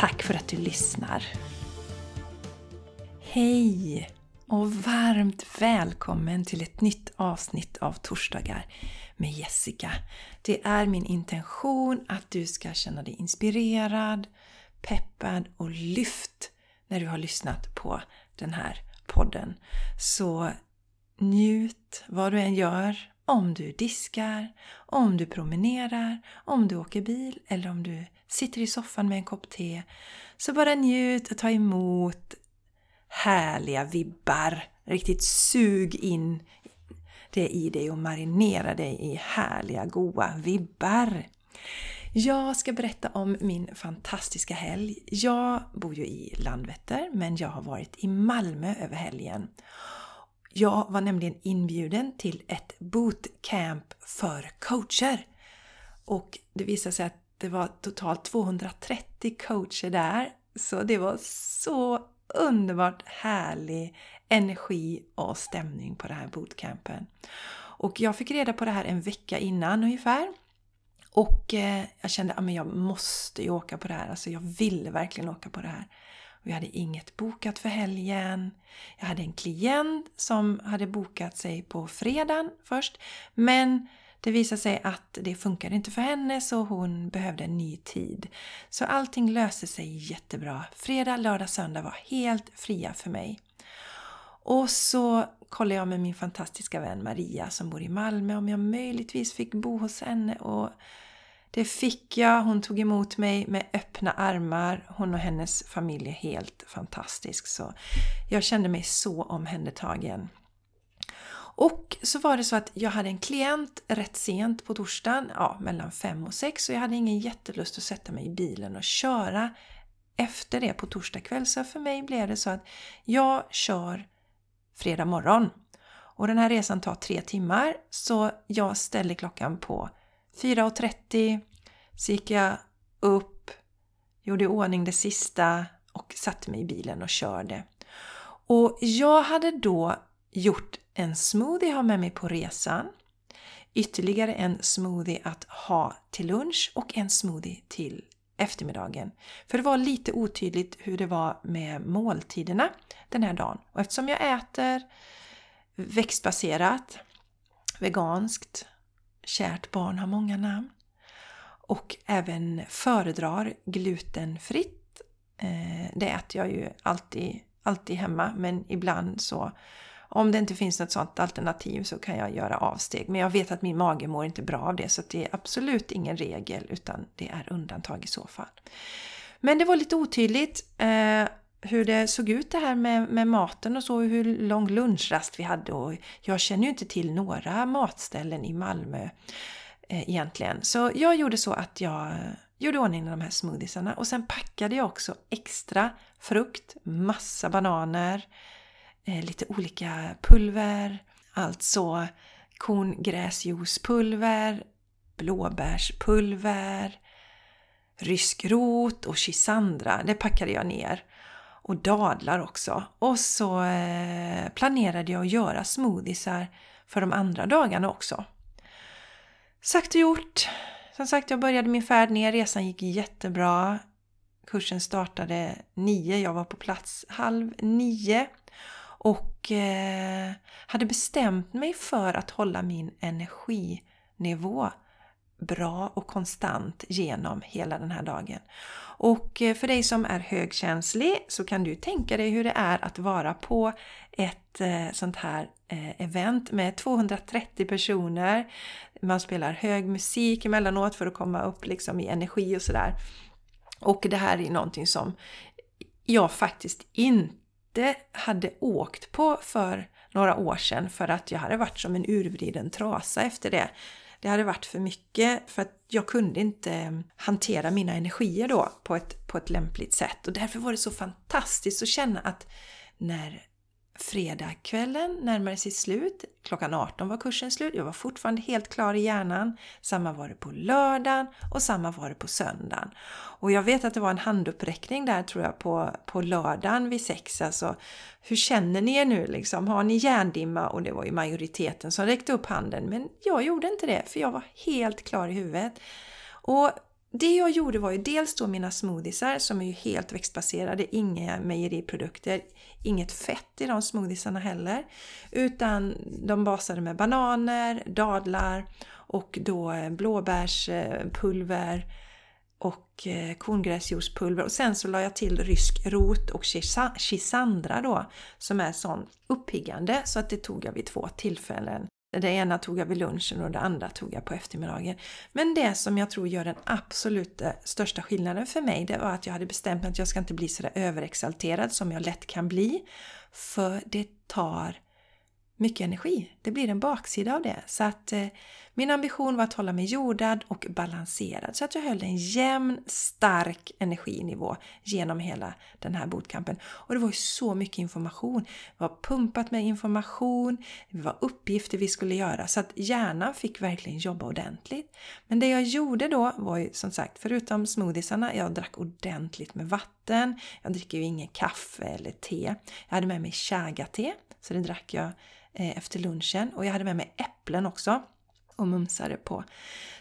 Tack för att du lyssnar! Hej och varmt välkommen till ett nytt avsnitt av Torsdagar med Jessica. Det är min intention att du ska känna dig inspirerad, peppad och lyft när du har lyssnat på den här podden. Så njut vad du än gör, om du diskar, om du promenerar, om du åker bil eller om du sitter i soffan med en kopp te. Så bara njut och ta emot härliga vibbar. Riktigt sug in det i dig och marinera dig i härliga, goa vibbar. Jag ska berätta om min fantastiska helg. Jag bor ju i Landvetter men jag har varit i Malmö över helgen. Jag var nämligen inbjuden till ett bootcamp för coacher. Och det visade sig att det var totalt 230 coacher där. Så det var så underbart härlig energi och stämning på det här bootcampen. Och jag fick reda på det här en vecka innan ungefär. Och eh, jag kände ah, att jag måste ju åka på det här. Alltså jag ville verkligen åka på det här. Och jag hade inget bokat för helgen. Jag hade en klient som hade bokat sig på fredagen först. Men det visade sig att det funkade inte för henne så hon behövde en ny tid. Så allting löste sig jättebra. Fredag, lördag, söndag var helt fria för mig. Och så kollade jag med min fantastiska vän Maria som bor i Malmö om jag möjligtvis fick bo hos henne och det fick jag. Hon tog emot mig med öppna armar. Hon och hennes familj är helt fantastisk. Så jag kände mig så omhändertagen. Och så var det så att jag hade en klient rätt sent på torsdagen, ja mellan fem och sex och jag hade ingen jättelust att sätta mig i bilen och köra efter det på torsdag kväll. Så för mig blev det så att jag kör fredag morgon. Och den här resan tar tre timmar så jag ställer klockan på 4.30 så gick jag upp, gjorde i ordning det sista och satte mig i bilen och körde. Och jag hade då gjort en smoothie ha med mig på resan. Ytterligare en smoothie att ha till lunch och en smoothie till eftermiddagen. För det var lite otydligt hur det var med måltiderna den här dagen. Och eftersom jag äter växtbaserat, veganskt, kärt barn har många namn och även föredrar glutenfritt. Eh, det äter jag ju alltid, alltid hemma men ibland så om det inte finns något sådant alternativ så kan jag göra avsteg. Men jag vet att min mage mår inte bra av det så det är absolut ingen regel utan det är undantag i så fall. Men det var lite otydligt eh, hur det såg ut det här med, med maten och så, hur lång lunchrast vi hade och jag känner ju inte till några matställen i Malmö eh, egentligen. Så jag gjorde så att jag gjorde ordning de här smoothiesarna och sen packade jag också extra frukt, massa bananer, eh, lite olika pulver, alltså korngräsjuicepulver, blåbärspulver, rysk rot och chisandra. Det packade jag ner. Och dadlar också. Och så eh, planerade jag att göra smoothiesar för de andra dagarna också. Sagt och gjort. Som sagt, jag började min färd ner. Resan gick jättebra. Kursen startade nio. Jag var på plats halv nio och eh, hade bestämt mig för att hålla min energinivå bra och konstant genom hela den här dagen. Och eh, för dig som är högkänslig så kan du tänka dig hur det är att vara på ett eh, sånt här eh, event med 230 personer. Man spelar hög musik emellanåt för att komma upp liksom i energi och sådär. Och det här är någonting som jag faktiskt inte hade åkt på för några år sedan för att jag hade varit som en urvriden trasa efter det. Det hade varit för mycket för att jag kunde inte hantera mina energier då på ett, på ett lämpligt sätt. Och därför var det så fantastiskt att känna att när Fredagskvällen närmade sig slut. Klockan 18 var kursen slut. Jag var fortfarande helt klar i hjärnan. Samma var det på lördagen och samma var det på söndagen. Och jag vet att det var en handuppräckning där tror jag på, på lördagen vid sex. Alltså, hur känner ni er nu liksom? Har ni hjärndimma? Och det var ju majoriteten som räckte upp handen. Men jag gjorde inte det för jag var helt klar i huvudet. Och det jag gjorde var ju dels då mina smoothiesar som är ju helt växtbaserade, inga mejeriprodukter, inget fett i de smoothiesarna heller. Utan de basade med bananer, dadlar och då eh, blåbärspulver och eh, korngräsjuicepulver och sen så la jag till rysk rot och chisandra då som är sån uppiggande så att det tog jag vid två tillfällen det ena tog jag vid lunchen och det andra tog jag på eftermiddagen. Men det som jag tror gör den absolut eh, största skillnaden för mig, det var att jag hade bestämt mig att jag ska inte bli sådär överexalterad som jag lätt kan bli. För det tar mycket energi. Det blir en baksida av det. Så att eh, min ambition var att hålla mig jordad och balanserad så att jag höll en jämn, stark energinivå genom hela den här bootcampen. Och det var ju så mycket information. Det var pumpat med information, det var uppgifter vi skulle göra så att hjärnan fick verkligen jobba ordentligt. Men det jag gjorde då var ju som sagt, förutom smoothiesarna, jag drack ordentligt med vatten. Jag dricker ju ingen kaffe eller te. Jag hade med mig chaga-te, så det drack jag Eh, efter lunchen och jag hade med mig äpplen också och mumsade på.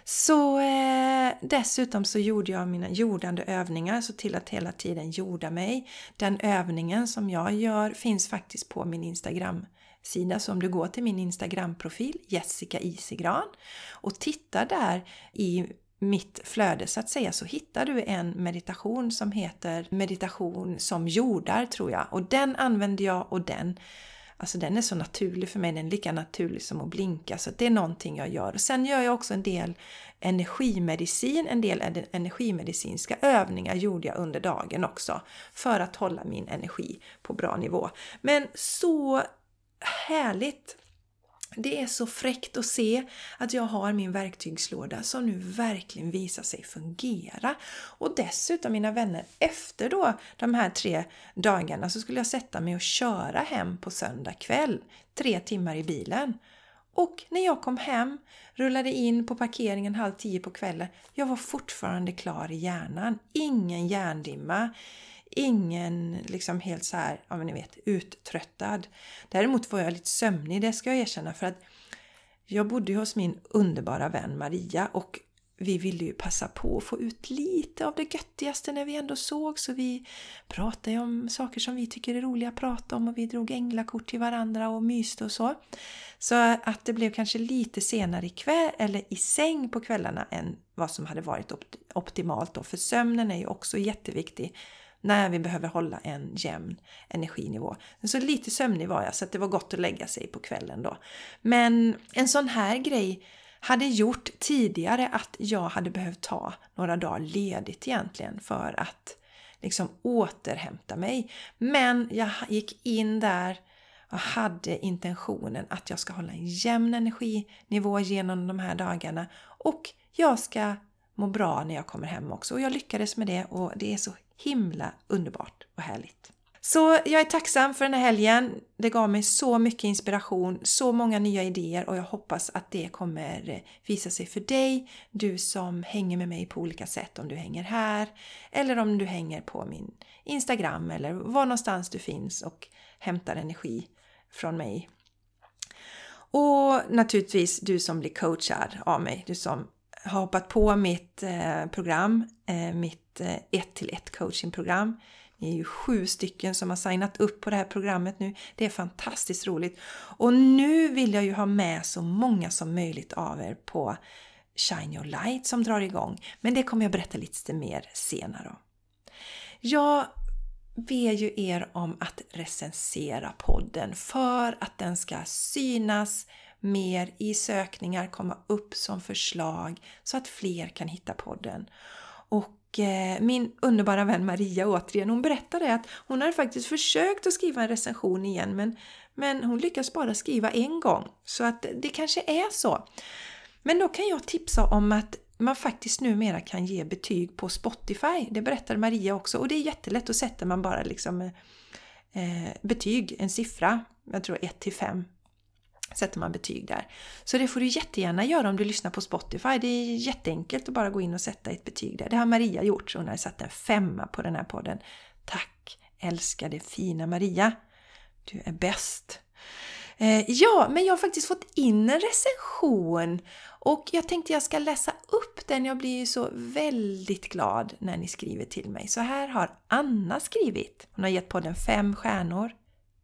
Så eh, dessutom så gjorde jag mina jordande övningar, så till att hela tiden jorda mig. Den övningen som jag gör finns faktiskt på min Instagram sida. Så om du går till min Instagram-profil Jessica Isigran och tittar där i mitt flöde så att säga så hittar du en meditation som heter meditation som jordar tror jag och den använder jag och den Alltså den är så naturlig för mig, den är lika naturlig som att blinka. Så det är någonting jag gör. Sen gör jag också en del energimedicin, en del energimedicinska övningar gjorde jag under dagen också. För att hålla min energi på bra nivå. Men så härligt det är så fräckt att se att jag har min verktygslåda som nu verkligen visar sig fungera. Och dessutom mina vänner, efter då de här tre dagarna så skulle jag sätta mig och köra hem på söndag kväll. Tre timmar i bilen. Och när jag kom hem, rullade in på parkeringen halv tio på kvällen, jag var fortfarande klar i hjärnan. Ingen hjärndimma ingen liksom helt så här, ja men ni vet, uttröttad. Däremot var jag lite sömnig, det ska jag erkänna för att jag bodde hos min underbara vän Maria och vi ville ju passa på att få ut lite av det göttigaste när vi ändå såg så vi pratade om saker som vi tycker är roliga att prata om och vi drog änglakort till varandra och myste och så. Så att det blev kanske lite senare i kväll eller i säng på kvällarna än vad som hade varit optimalt då för sömnen är ju också jätteviktig när vi behöver hålla en jämn energinivå. Så lite sömnig var jag så att det var gott att lägga sig på kvällen då. Men en sån här grej hade gjort tidigare att jag hade behövt ta några dagar ledigt egentligen för att liksom återhämta mig. Men jag gick in där och hade intentionen att jag ska hålla en jämn energinivå genom de här dagarna och jag ska må bra när jag kommer hem också. Och jag lyckades med det och det är så himla underbart och härligt. Så jag är tacksam för den här helgen. Det gav mig så mycket inspiration, så många nya idéer och jag hoppas att det kommer eh, visa sig för dig, du som hänger med mig på olika sätt, om du hänger här eller om du hänger på min Instagram eller var någonstans du finns och hämtar energi från mig. Och naturligtvis du som blir coachad av mig, du som har hoppat på mitt eh, program, eh, mitt eh, 1 till 1 coachingprogram. Ni är ju sju stycken som har signat upp på det här programmet nu. Det är fantastiskt roligt. Och nu vill jag ju ha med så många som möjligt av er på Shine Your Light som drar igång. Men det kommer jag berätta lite mer senare om. Jag ber ju er om att recensera podden för att den ska synas mer i sökningar, komma upp som förslag så att fler kan hitta podden. Och eh, min underbara vän Maria återigen, hon berättade att hon har faktiskt försökt att skriva en recension igen men, men hon lyckas bara skriva en gång. Så att det kanske är så. Men då kan jag tipsa om att man faktiskt numera kan ge betyg på Spotify. Det berättade Maria också och det är jättelätt. Då sätter man bara liksom eh, eh, betyg, en siffra, jag tror 1 till 5 sätter man betyg där. Så det får du jättegärna göra om du lyssnar på Spotify. Det är jätteenkelt att bara gå in och sätta ett betyg där. Det har Maria gjort, så hon har satt en femma på den här podden. Tack älskade fina Maria! Du är bäst! Eh, ja, men jag har faktiskt fått in en recension och jag tänkte jag ska läsa upp den. Jag blir ju så väldigt glad när ni skriver till mig. Så här har Anna skrivit. Hon har gett podden fem stjärnor.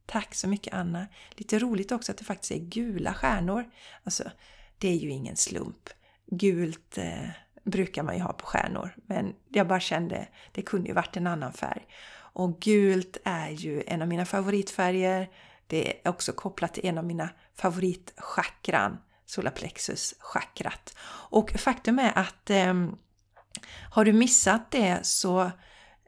Tack så mycket Anna! Lite roligt också att det faktiskt är gula stjärnor. Alltså, det är ju ingen slump. Gult eh, brukar man ju ha på stjärnor, men jag bara kände det kunde ju varit en annan färg. Och gult är ju en av mina favoritfärger. Det är också kopplat till en av mina favoritchakran, solarplexus-chakrat. Och faktum är att eh, har du missat det så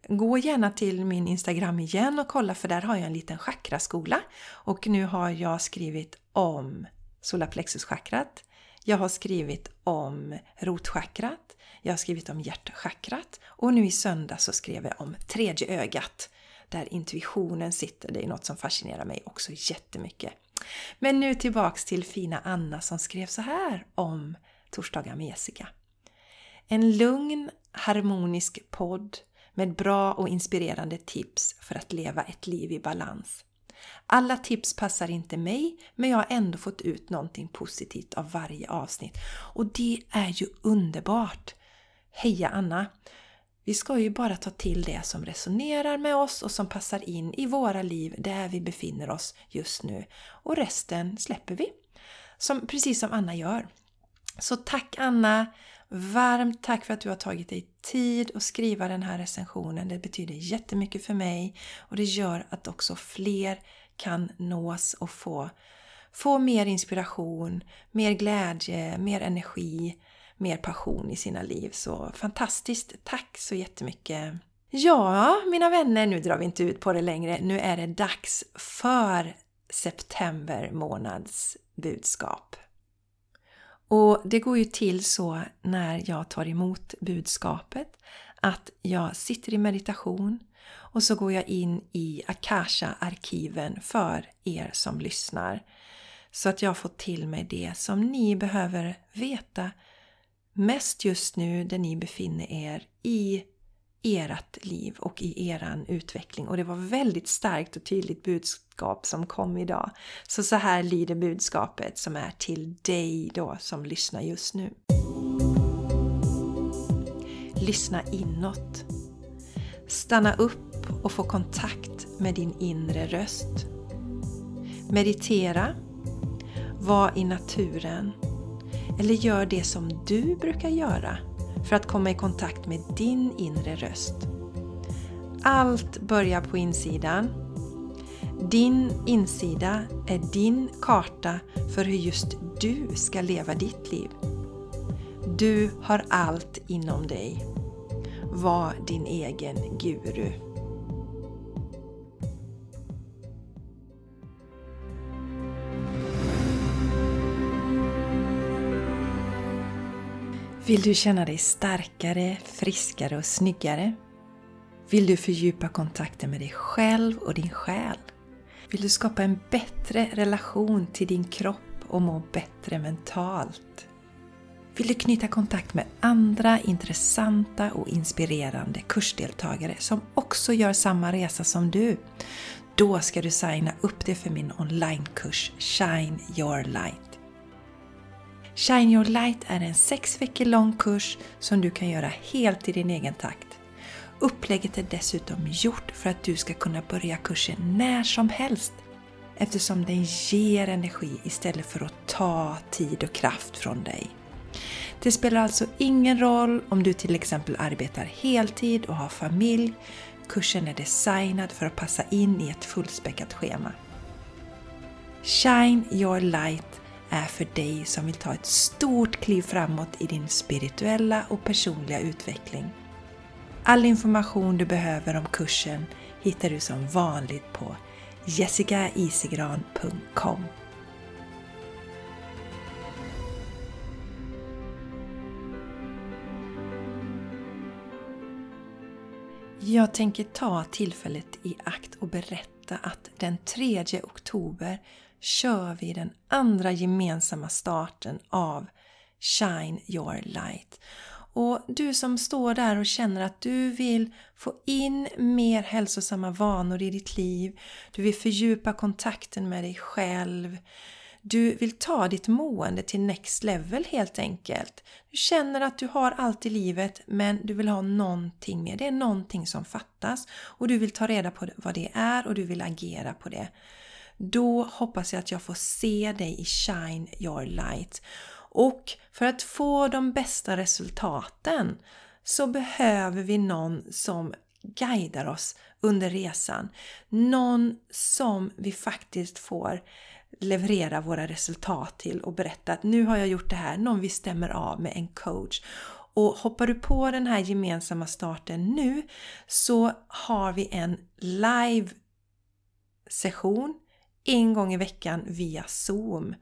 gå gärna till min Instagram igen och kolla för där har jag en liten chakraskola. Och nu har jag skrivit om solarplexus-chakrat. Jag har skrivit om rotchakrat. Jag har skrivit om hjärtchakrat. Och nu i söndag så skrev jag om tredje ögat. Där intuitionen sitter. Det är något som fascinerar mig också jättemycket. Men nu tillbaks till fina Anna som skrev så här om Torsdagar med Jessica. En lugn, harmonisk podd med bra och inspirerande tips för att leva ett liv i balans. Alla tips passar inte mig, men jag har ändå fått ut någonting positivt av varje avsnitt. Och det är ju underbart! Heja Anna! Vi ska ju bara ta till det som resonerar med oss och som passar in i våra liv där vi befinner oss just nu. Och resten släpper vi. Som, precis som Anna gör. Så tack Anna! Varmt tack för att du har tagit dig tid att skriva den här recensionen. Det betyder jättemycket för mig och det gör att också fler kan nås och få, få mer inspiration, mer glädje, mer energi, mer passion i sina liv. Så fantastiskt! Tack så jättemycket! Ja, mina vänner, nu drar vi inte ut på det längre. Nu är det dags för september månads budskap. Och det går ju till så när jag tar emot budskapet att jag sitter i meditation och så går jag in i Akasha-arkiven för er som lyssnar. Så att jag får till mig det som ni behöver veta mest just nu där ni befinner er i ert liv och i eran utveckling. Och det var väldigt starkt och tydligt budskap som kom idag. Så så här lyder budskapet som är till dig då som lyssnar just nu. Lyssna inåt. Stanna upp och få kontakt med din inre röst. Meditera. Var i naturen. Eller gör det som du brukar göra för att komma i kontakt med din inre röst. Allt börjar på insidan. Din insida är din karta för hur just du ska leva ditt liv. Du har allt inom dig. Var din egen guru. Vill du känna dig starkare, friskare och snyggare? Vill du fördjupa kontakten med dig själv och din själ? Vill du skapa en bättre relation till din kropp och må bättre mentalt? Vill du knyta kontakt med andra intressanta och inspirerande kursdeltagare som också gör samma resa som du? Då ska du signa upp dig för min onlinekurs Shine Your Light. Shine Your Light är en sex veckor lång kurs som du kan göra helt i din egen takt. Upplägget är dessutom gjort för att du ska kunna börja kursen när som helst eftersom den ger energi istället för att ta tid och kraft från dig. Det spelar alltså ingen roll om du till exempel arbetar heltid och har familj. Kursen är designad för att passa in i ett fullspäckat schema. Shine Your Light är för dig som vill ta ett stort kliv framåt i din spirituella och personliga utveckling. All information du behöver om kursen hittar du som vanligt på jessicaisigran.com Jag tänker ta tillfället i akt och berätta att den 3 oktober kör vi den andra gemensamma starten av Shine Your Light. Och du som står där och känner att du vill få in mer hälsosamma vanor i ditt liv, du vill fördjupa kontakten med dig själv, du vill ta ditt mående till next level helt enkelt. Du känner att du har allt i livet men du vill ha någonting mer. Det är någonting som fattas och du vill ta reda på vad det är och du vill agera på det. Då hoppas jag att jag får se dig i Shine Your Light. Och för att få de bästa resultaten så behöver vi någon som guidar oss under resan. Någon som vi faktiskt får leverera våra resultat till och berätta att nu har jag gjort det här, någon vi stämmer av med en coach. Och hoppar du på den här gemensamma starten nu så har vi en live session en gång i veckan via Zoom.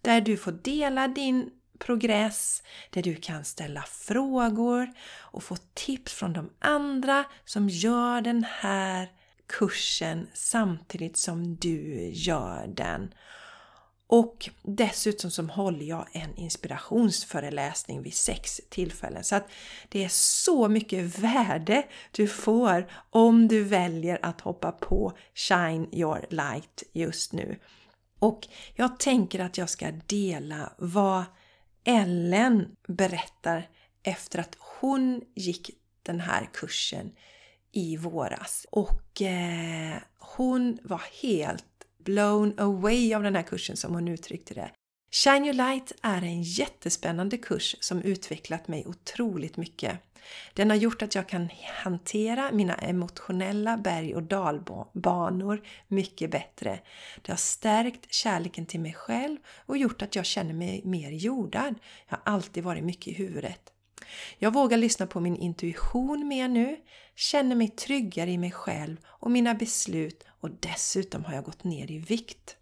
Där du får dela din progress, där du kan ställa frågor och få tips från de andra som gör den här kursen samtidigt som du gör den. Och dessutom så håller jag en inspirationsföreläsning vid sex tillfällen. Så att det är så mycket värde du får om du väljer att hoppa på Shine Your Light just nu. Och jag tänker att jag ska dela vad Ellen berättar efter att hon gick den här kursen i våras. Och eh, hon var helt blown away av den här kursen som hon uttryckte det. Shine Your Light är en jättespännande kurs som utvecklat mig otroligt mycket. Den har gjort att jag kan hantera mina emotionella berg och dalbanor mycket bättre. Det har stärkt kärleken till mig själv och gjort att jag känner mig mer jordad. Jag har alltid varit mycket i huvudet. Jag vågar lyssna på min intuition mer nu, känner mig tryggare i mig själv och mina beslut och dessutom har jag gått ner i vikt.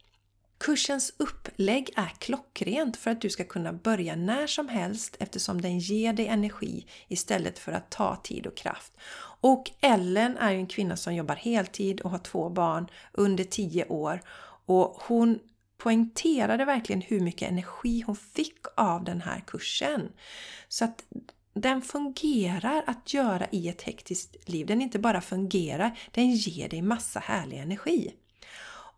Kursens upplägg är klockrent för att du ska kunna börja när som helst eftersom den ger dig energi istället för att ta tid och kraft. Och Ellen är ju en kvinna som jobbar heltid och har två barn under 10 år och hon poängterade verkligen hur mycket energi hon fick av den här kursen. Så att den fungerar att göra i ett hektiskt liv. Den inte bara fungerar, den ger dig massa härlig energi.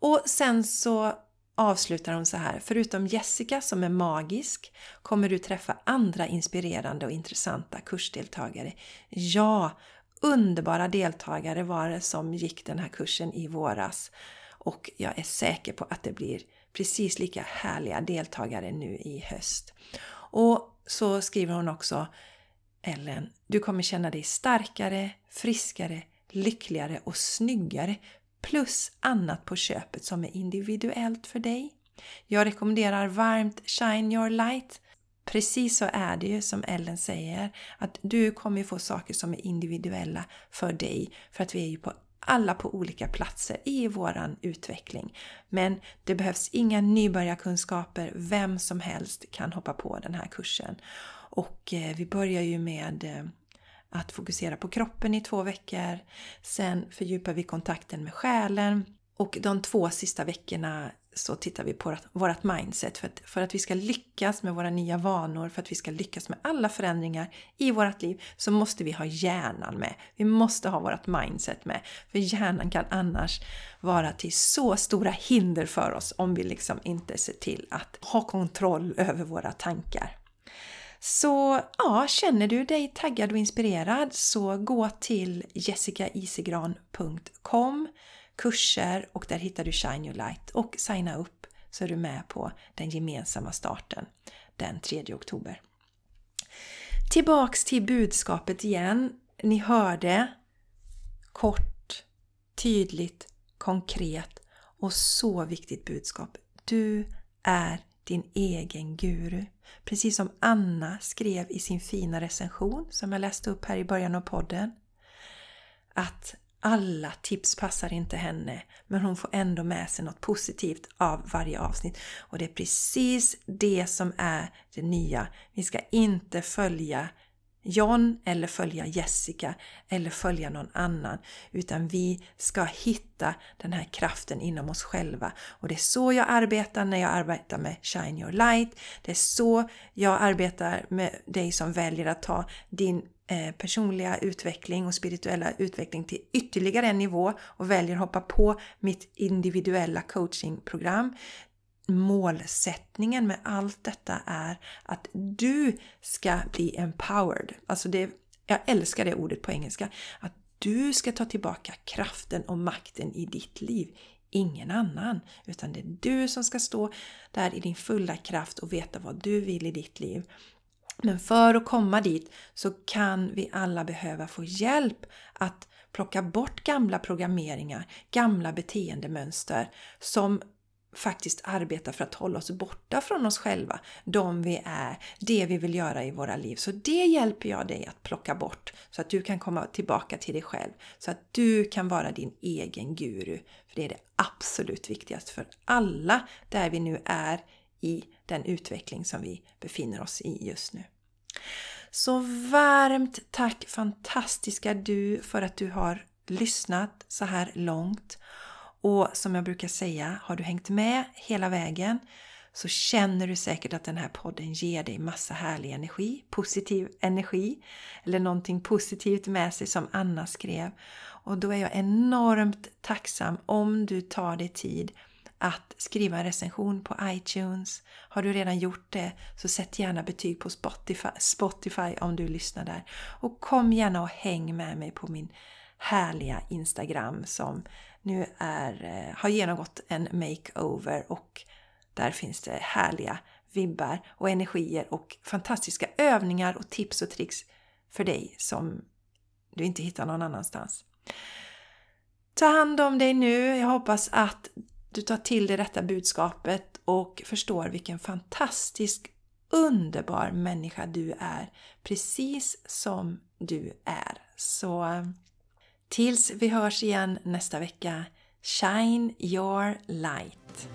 Och sen så avslutar hon så här. Förutom Jessica som är magisk kommer du träffa andra inspirerande och intressanta kursdeltagare. Ja, underbara deltagare var det som gick den här kursen i våras. Och jag är säker på att det blir precis lika härliga deltagare nu i höst. Och så skriver hon också Ellen, du kommer känna dig starkare, friskare, lyckligare och snyggare plus annat på köpet som är individuellt för dig. Jag rekommenderar varmt Shine Your Light. Precis så är det ju som Ellen säger, att du kommer få saker som är individuella för dig för att vi är ju på alla på olika platser i våran utveckling. Men det behövs inga nybörjarkunskaper, vem som helst kan hoppa på den här kursen. Och eh, vi börjar ju med eh, att fokusera på kroppen i två veckor. Sen fördjupar vi kontakten med själen. Och de två sista veckorna så tittar vi på vårt mindset. För att, för att vi ska lyckas med våra nya vanor, för att vi ska lyckas med alla förändringar i vårt liv så måste vi ha hjärnan med. Vi måste ha vårt mindset med. För hjärnan kan annars vara till så stora hinder för oss om vi liksom inte ser till att ha kontroll över våra tankar. Så ja, känner du dig taggad och inspirerad så gå till jessicaisigran.com kurser och där hittar du Shine Your Light och signa upp så är du med på den gemensamma starten den 3 oktober. Tillbaks till budskapet igen. Ni hörde kort, tydligt, konkret och så viktigt budskap. Du är din egen guru. Precis som Anna skrev i sin fina recension som jag läste upp här i början av podden. Att alla tips passar inte henne men hon får ändå med sig något positivt av varje avsnitt. Och det är precis det som är det nya. Vi ska inte följa John eller följa Jessica eller följa någon annan. Utan vi ska hitta den här kraften inom oss själva. Och det är så jag arbetar när jag arbetar med Shine Your Light. Det är så jag arbetar med dig som väljer att ta din eh, personliga utveckling och spirituella utveckling till ytterligare en nivå och väljer att hoppa på mitt individuella coachingprogram målsättningen med allt detta är att du ska bli empowered. Alltså det, jag älskar det ordet på engelska. Att du ska ta tillbaka kraften och makten i ditt liv. Ingen annan. Utan det är du som ska stå där i din fulla kraft och veta vad du vill i ditt liv. Men för att komma dit så kan vi alla behöva få hjälp att plocka bort gamla programmeringar, gamla beteendemönster som faktiskt arbeta för att hålla oss borta från oss själva, de vi är, det vi vill göra i våra liv. Så det hjälper jag dig att plocka bort så att du kan komma tillbaka till dig själv. Så att du kan vara din egen guru. För det är det absolut viktigaste för alla där vi nu är i den utveckling som vi befinner oss i just nu. Så varmt tack fantastiska du för att du har lyssnat så här långt. Och som jag brukar säga, har du hängt med hela vägen så känner du säkert att den här podden ger dig massa härlig energi, positiv energi eller någonting positivt med sig som Anna skrev. Och då är jag enormt tacksam om du tar dig tid att skriva en recension på iTunes. Har du redan gjort det så sätt gärna betyg på Spotify, Spotify om du lyssnar där. Och kom gärna och häng med mig på min härliga Instagram som nu är, eh, har genomgått en makeover och där finns det härliga vibbar och energier och fantastiska övningar och tips och tricks för dig som du inte hittar någon annanstans. Ta hand om dig nu. Jag hoppas att du tar till dig detta budskapet och förstår vilken fantastisk underbar människa du är. Precis som du är. Så eh, Tills vi hörs igen nästa vecka, shine your light!